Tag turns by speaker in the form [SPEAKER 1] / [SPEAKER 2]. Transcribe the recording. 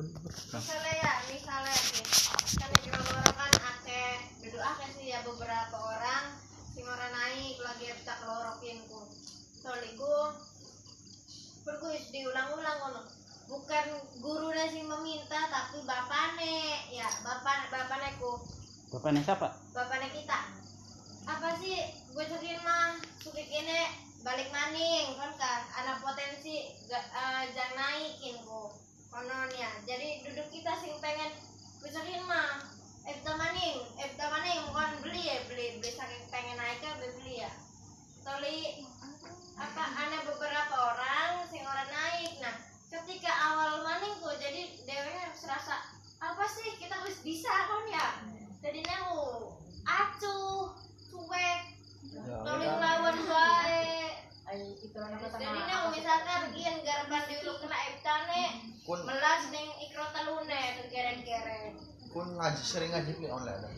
[SPEAKER 1] misalnya ya misalnya sih kan di orang kan akeh duduk akeh sih ya beberapa orang sing orang naik lagi tak lorokin ku. Soliku berkuis diulang-ulang ngono. Bukan guru sing meminta tapi bapane. Ya bapak bapane ku.
[SPEAKER 2] Bapaknya siapa?
[SPEAKER 1] bapaknya kita. Apa sih? Gue cekin mah sukik ini balik maning kan kan anak potensi ga, eh, jangan naikin ku jadi duduk kita sing pengen cekin mah. Ebta maning, Ebta maning, bukan beli ya beli. Beli saking pengen naik ya beli ya. Toli apa ada beberapa orang sing orang naik. Nah ketika awal maning tuh jadi dewenya serasa apa sih? Kita harus bisa kan ya? Jadinya mau acuh cuek toli lawan baik. Jadinya mau misalkan ian garban dulu kena ebtane
[SPEAKER 3] kun ngaji sering ngaji ni online lah